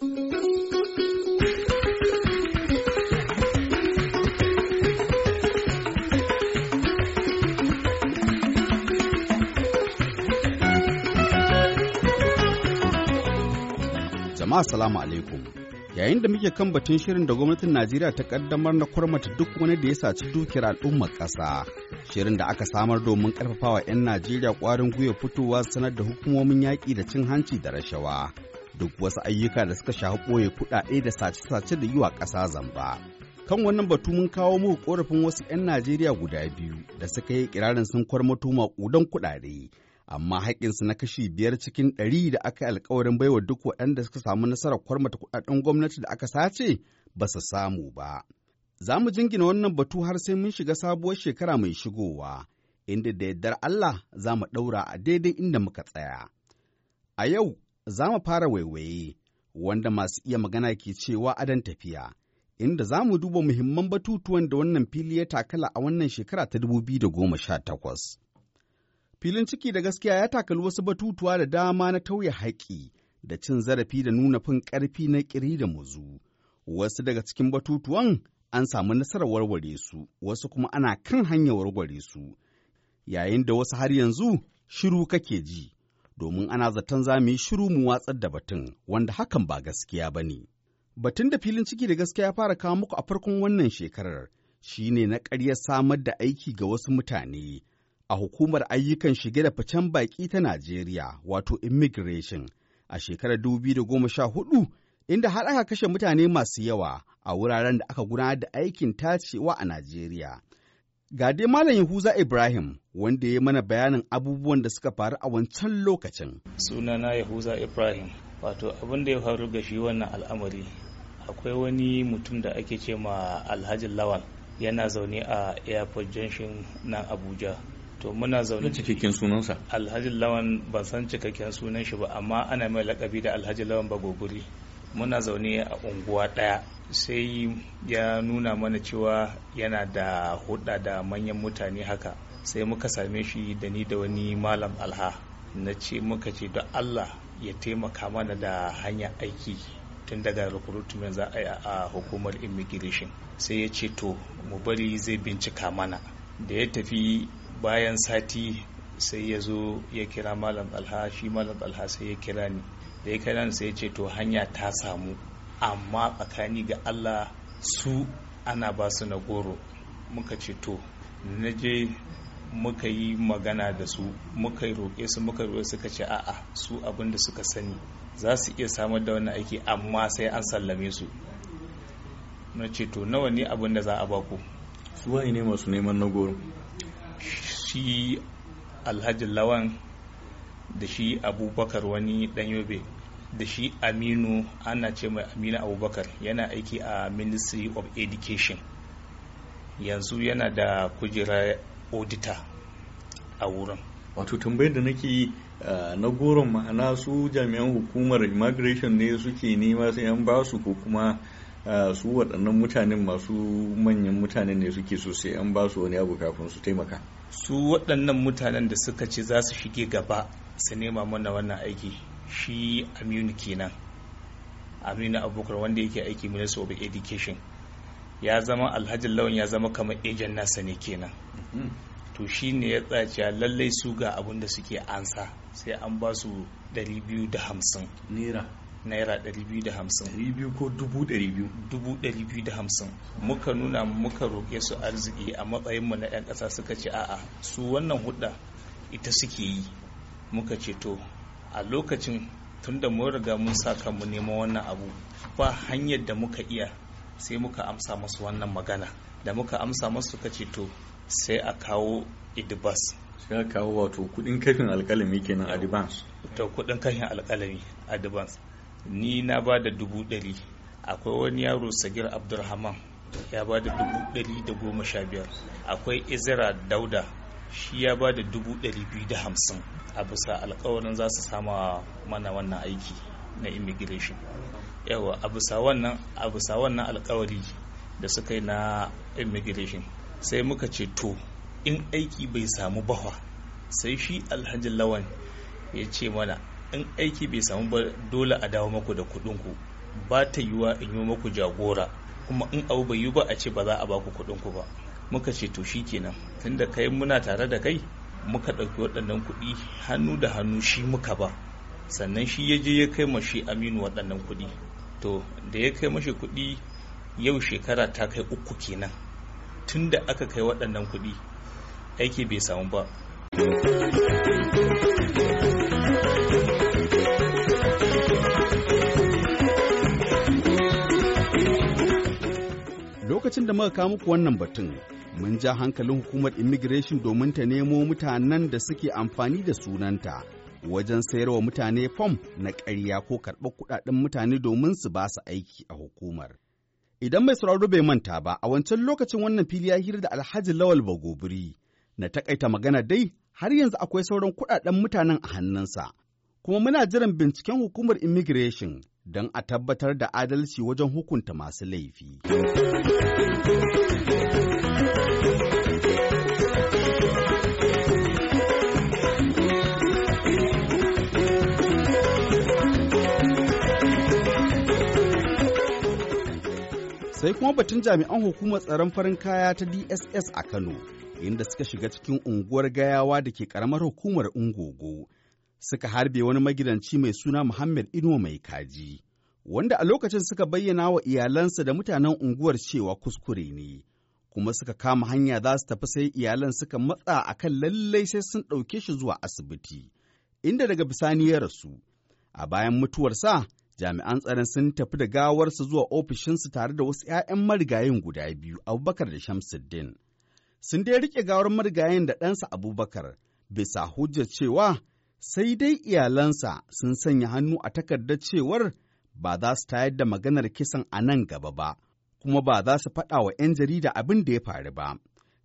Jama'a salamu alaikum. Yayin da muke kan batun shirin da gwamnatin Najeriya ta kaddamar na kurmata duk wani da ya saci dukiyar al'ummar ƙasa. Shirin da aka samar domin ƙarfafawa 'yan Najeriya ƙwarin gwiwa fitowa sanar da hukumomin yaƙi da cin hanci da rashawa. Duk wasu ayyuka da suka shafi ɓoye kuɗaɗe da sace-sace da yi wa ƙasa zamba. Kan wannan batu mun kawo muku ƙorafin wasu 'yan Najeriya guda biyu da suka yi ƙirarin sun kwarmato maƙudan kuɗaɗe. amma haƙƙinsu na kashi biyar cikin ɗari da aka yi alkawarin baiwa duk waɗanda suka samu nasarar kwarmata kuɗaɗen gwamnati da aka sace ba su samu ba. Za mu jingina wannan batu har sai mun shiga sabuwar shekara mai shigowa, inda da yardar Allah za mu ɗaura a daidai inda muka tsaya. A yau za mu fara waiwaye, wanda masu iya magana ke cewa adon tafiya, inda za mu duba muhimman batutuwan da wannan fili ya takala a wannan shekara ta dubu biyu da goma sha takwas. filin ciki da gaskiya ya takali wasu batutuwa da dama na tauye haƙƙi da cin zarafi da nuna fin ƙarfi na ƙiri da muzu. Wasu daga cikin batutuwan an samu nasarar warware su, wasu kuma ana kan hanyar warware su, yayin da wasu har yanzu shiru kake ji, domin ana zaton za mu yi shiru mu watsar da batun, wanda hakan ba gaskiya ba ne. Batun da filin ciki da gaskiya ya fara kawo muku a farkon wannan shekarar shi ne na ƙaryar samar da aiki ga wasu mutane. a hukumar ayyukan shige da ficen baƙi ta Najeriya wato immigration a shekarar 2014 inda har aka kashe mutane masu yawa a wuraren da aka gudanar da aikin tacewa a Najeriya. Ga dai Malam Yahuza Ibrahim wanda ya mana bayanin abubuwan da suka faru a wancan lokacin. Sunana Yahuza Ibrahim wato abin da ya faru ga shi wannan al'amari akwai wani mutum da ake ce ma Alhaji Lawal yana zaune a airport junction nan Abuja. to muna zaune cikakken sunansa alhaji lawan ban san cikakken sunan shi ba amma ana mai lakabi da alhaji lawan bagoguri muna zaune a unguwa ɗaya sai ya nuna mana cewa yana da hudda da manyan mutane haka. Sai muka same shi da ni da wani malam alha na ce muka ce don allah ya taimaka mana da hanyar aiki tun daga recruitment za a yi a hukumar immigration. Sai ya ce to mu bari zai bincika mana. Da ya tafi bayan sati sai ya zo ya kira malam alha shi malam alha sai ya kira ni. Da ya kira ni sai ce to hanya ta samu. Amma tsakani ga allah su ana ba su na goro. Muka ce to na je muka yi magana da su muka yi roƙe su muka roƙe suka ce a'a su abin da suka sani za su iya samar da wani aiki amma sai an sallame su. Na ce to nawa ne abin da za a baku su waye ne masu neman na goro? Shi alhaji lawan da shi abubakar wani dan yobe da shi aminu ana ce mai aminu abubakar yana aiki a ministry of education. Yanzu yana da kujera auditor a wurin. Wato tambayar da nake yi na goron ma'ana su jami'an hukumar immigration ne suke nema sai an ba su ko kuma su waɗannan mutanen masu manyan mutanen ne suke so sai an ba su wani abu kafin su taimaka? Su waɗannan mutanen da suka ce za su shige gaba su nema mana wannan aiki shi aminu kenan. Aminu abubakar wanda yake aiki minister of education. Ya zama alhaji lawan ya zama kamar ejen nasa ne kenan. To shi ne ya tsaciya lallai su ga abin da suke ansa sai an ba su 250 naira. Naira 250 200 ko 200 250 muka nuna muka roƙe su arziki a matsayinmu na 'yan ƙasa suka ce a'a su wannan hudda ita suke yi. Muka ce to a lokacin tun da mun riga mun sa kanmu neman wannan abu ba hanyar da muka iya sai muka amsa masu wannan magana. Da muka amsa masu suka ce to sai a kawo idibas. Sai a kawo wato kuɗin kafin alkalami kenan advance. To kuɗin kafin alkalami advance. Ni na ba da dubu ɗari. Akwai wani yaro sagir abdulrahman ya ba da dubu ɗari da goma sha biyar. Akwai izira dauda shi ya ba da dubu ɗari biyu da hamsin. A bisa alkawarin za su sama mana wannan aiki na immigration. Yawa a bisa wannan a bisa wannan alkawari da suka yi na immigration sai muka ce to in aiki bai samu bahwa sai shi alhaji lawan ya ce mana in aiki bai samu ba dole a dawo maku da kuɗinku. Ba ta yiwa in yi muku jagora kuma in abu bai yi ba a ce ba za a baku kuɗin ku ba. Muka ce to shikenan tunda kai muna tare da kai muka ɗauki waɗannan kuɗi hannu da hannu shi muka ba. Sannan shi ya je ya kai mashi aminu waɗannan kuɗi. To da ya kai mashi kuɗi yau shekara ta kai uku kenan. Tun da aka kai waɗannan kuɗi aiki bai samu ba. Lokacin da muka kawo muku wannan batun mun ja hankalin hukumar immigration domin ta nemo mutanen da suke amfani da sunanta wajen sayarwa mutane fom na ƙarya ko karɓar kuɗaɗen mutane domin su ba su aiki a hukumar. Idan mai sauraro bai manta ba, a wancan lokacin wannan fili ya hira da Alhaji Lawal Bagobiri na takaita magana dai har yanzu akwai sauran kuɗaɗen mutanen a hannunsa. Kuma muna jiran binciken hukumar immigration don a tabbatar da adalci wajen hukunta masu laifi. sai kuma batun jami'an hukumar tsaron farin kaya ta dss a kano inda suka shiga cikin unguwar gayawa da ke karamar hukumar ungogo suka harbe wani magidanci mai suna muhammad inuwa mai kaji wanda a lokacin suka bayyana wa iyalansa da mutanen unguwar cewa kuskure ne kuma suka kama hanya za su tafi sai iyalan suka matsa a kan lallai sai sun ɗauke shi zuwa asibiti inda daga bisani ya rasu. A bayan mutuwarsa jami'an tsaron sun tafi da gawarsa zuwa ofishinsu tare da wasu 'ya'yan marigayin guda biyu abubakar da shamsuddin. Sun dai riƙe gawar marigayin da ɗansa abubakar bisa hujjar cewa sai dai iyalansa sun sanya hannu a takardar cewar ba za su tayar da maganar kisan a nan gaba ba kuma ba za su faɗa wa 'yan jarida abin da ya faru ba.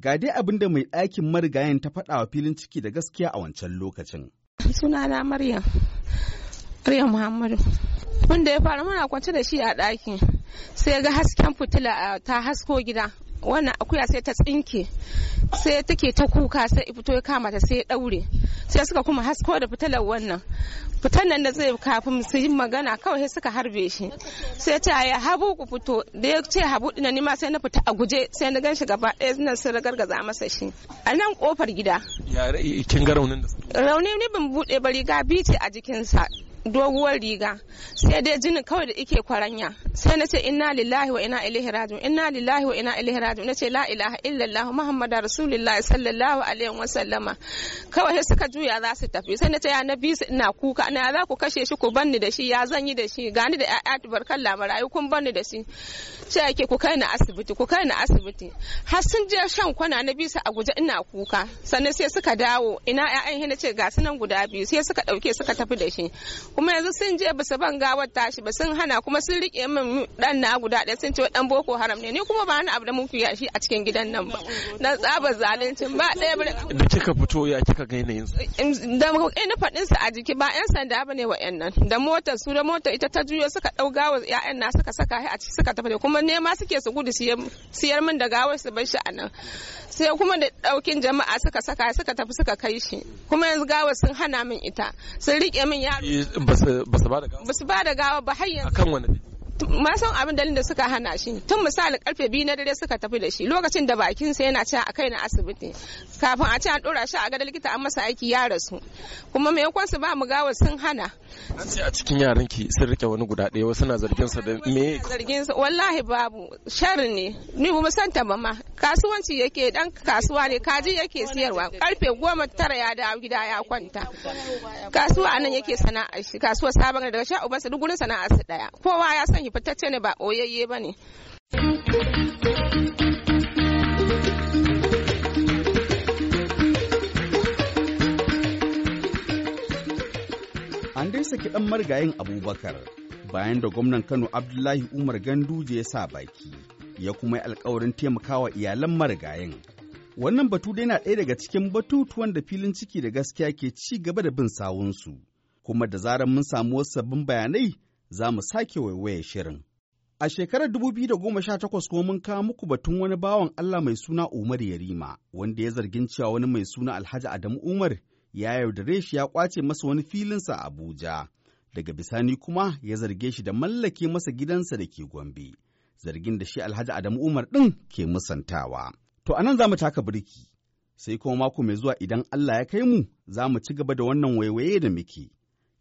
Ga dai abin da mai ɗakin marigayin ta faɗa wa filin ciki da gaskiya a wancan lokacin. Sunana maryam maryam muhammadu. Wanda ya faru muna kwance da shi a ɗaki sai ga hasken fitila ta hasko gida. Wannan akuya sai ta tsinke sai take ta kuka sai fito ya kama ta sai ya daure sai suka kuma hasko da fitilar wannan. Fitan nan da zai kafin su yi magana kawai suka harbe shi. Sai ta ya habu ku fito. Da ya ce habu dinan ni ma sai na fita a guje sai na gan shi gaba ɗaya nan sun ragargaza masa shi. A nan ƙofar gida. Ya kin ga raunin da rauni ne ban buɗe ba riga bice a jikinsa. Doguwar riga. Sai dai jinin kawai da ike kwaranya. Sai na ce inna lillahi wa inna ilaihi raji'un. Inna lillahi wa inna ilaihi raji'un. Nace la ilaha illallah muhammadu rasulullahi sallallahu alaihi wa sallama. Kawai sai suka juya za su tafi. Sai na ce ya nabi ina kuka. Ina za ku kashe shi ku banni da shi. Ya zan yi da shi? Gani da ƴaƴa tubarkan lamarayu kun banni da shi. Sai yake ku kai na asibiti ku kai na asibiti. Har sun je shan kwana na bisa a guje ina kuka. Sannan sai suka dawo. Ina ƴaƴan? Hina ce ga su nan guda biyu. Sai suka ɗauke suka tafi da shi. Kuma yanzu sun je ba su ban gawar tashi ba sun hana kuma sun riƙe min dan na guda ɗaya sun ce dan boko haram ne. Ni kuma ba ni abu da mun fiya shi a cikin gidan nan ba. Na tsaba zaluncin ba ɗaya da kika fito ya kika ga yanayin da ina faɗin sa a jiki ba yan sanda ba ne wa yan nan da motar su da motar ita ta juyo suka ɗau gawar ƴaƴan na suka saka a ciki suka tafi kuma nema suke su gudu siyar min da gawar su bar shi a nan. Sai kuma da ɗaukin jama'a suka saka suka tafi suka kai shi. Kuma yanzu gawar sun hana min ita. Sun riƙe min yaro. Ba su ba da gawa ba su ba da gawa ba har yanzu. Akan wani ma san abin dalilin da suka hana shi. Tun misali ƙarfe biyu na dare suka tafi da shi. Lokacin da bakin sa yana cewa a kai na asibiti. Kafin a ce an dora shi a gadar likita an masa aiki ya rasu. Kuma maimakon su ba mu gawa sun hana? An ce a cikin yaran ki sun riƙe wani guda ɗaya wasu na zargin sa da me? Zargin sa wallahi babu. Sharri ne. Ni ba san ta ma. Kasuwanci yake dan kasuwa ne. Kaji yake siyarwa. Karfe goma tara ya dawo gida ya kwanta. Kasuwa a nan yake sana'ar shi. Kasuwar sabon daga sha ubansa duk gurin sana'ar su ɗaya kowa ya san fitacce ne ba oyayye ba ne. An dai saki ɗan marigayin Abubakar bayan da gwamnan Kano Abdullahi Umar Ganduje ya sa baki, ya kuma yi alkawarin taimakawa iyalan marigayin. Wannan batu dai na ɗaya daga cikin batutuwan da filin ciki da gaskiya ke ci gaba da bin sawunsu, kuma da zarar mun samu wasu sabbin bayanai za mu sake waiwaye shirin. A shekarar 2018 kuma mun kawo muku batun wani bawan Allah mai suna Umar Yarima, wanda ya zargin cewa wani mai suna Alhaji Adamu Umar ya yaudare shi ya ƙwace masa wani filinsa a Abuja, daga bisani kuma ya zarge shi da mallake masa gidansa da ke Gombe, zargin da shi Alhaji Adamu Umar ɗin ke musantawa. To a nan za mu taka birki, sai kuma mako mai zuwa idan Allah ya kai mu za mu ci gaba da wannan waiwaye da muke.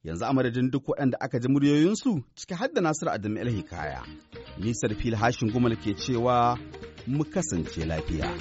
Yanzu a madadin duk waɗanda aka ji muryoyinsu ciki har da Nasiru Adamu El Hikaya. Nisar fil hashin gumal ke cewa mu kasance lafiya.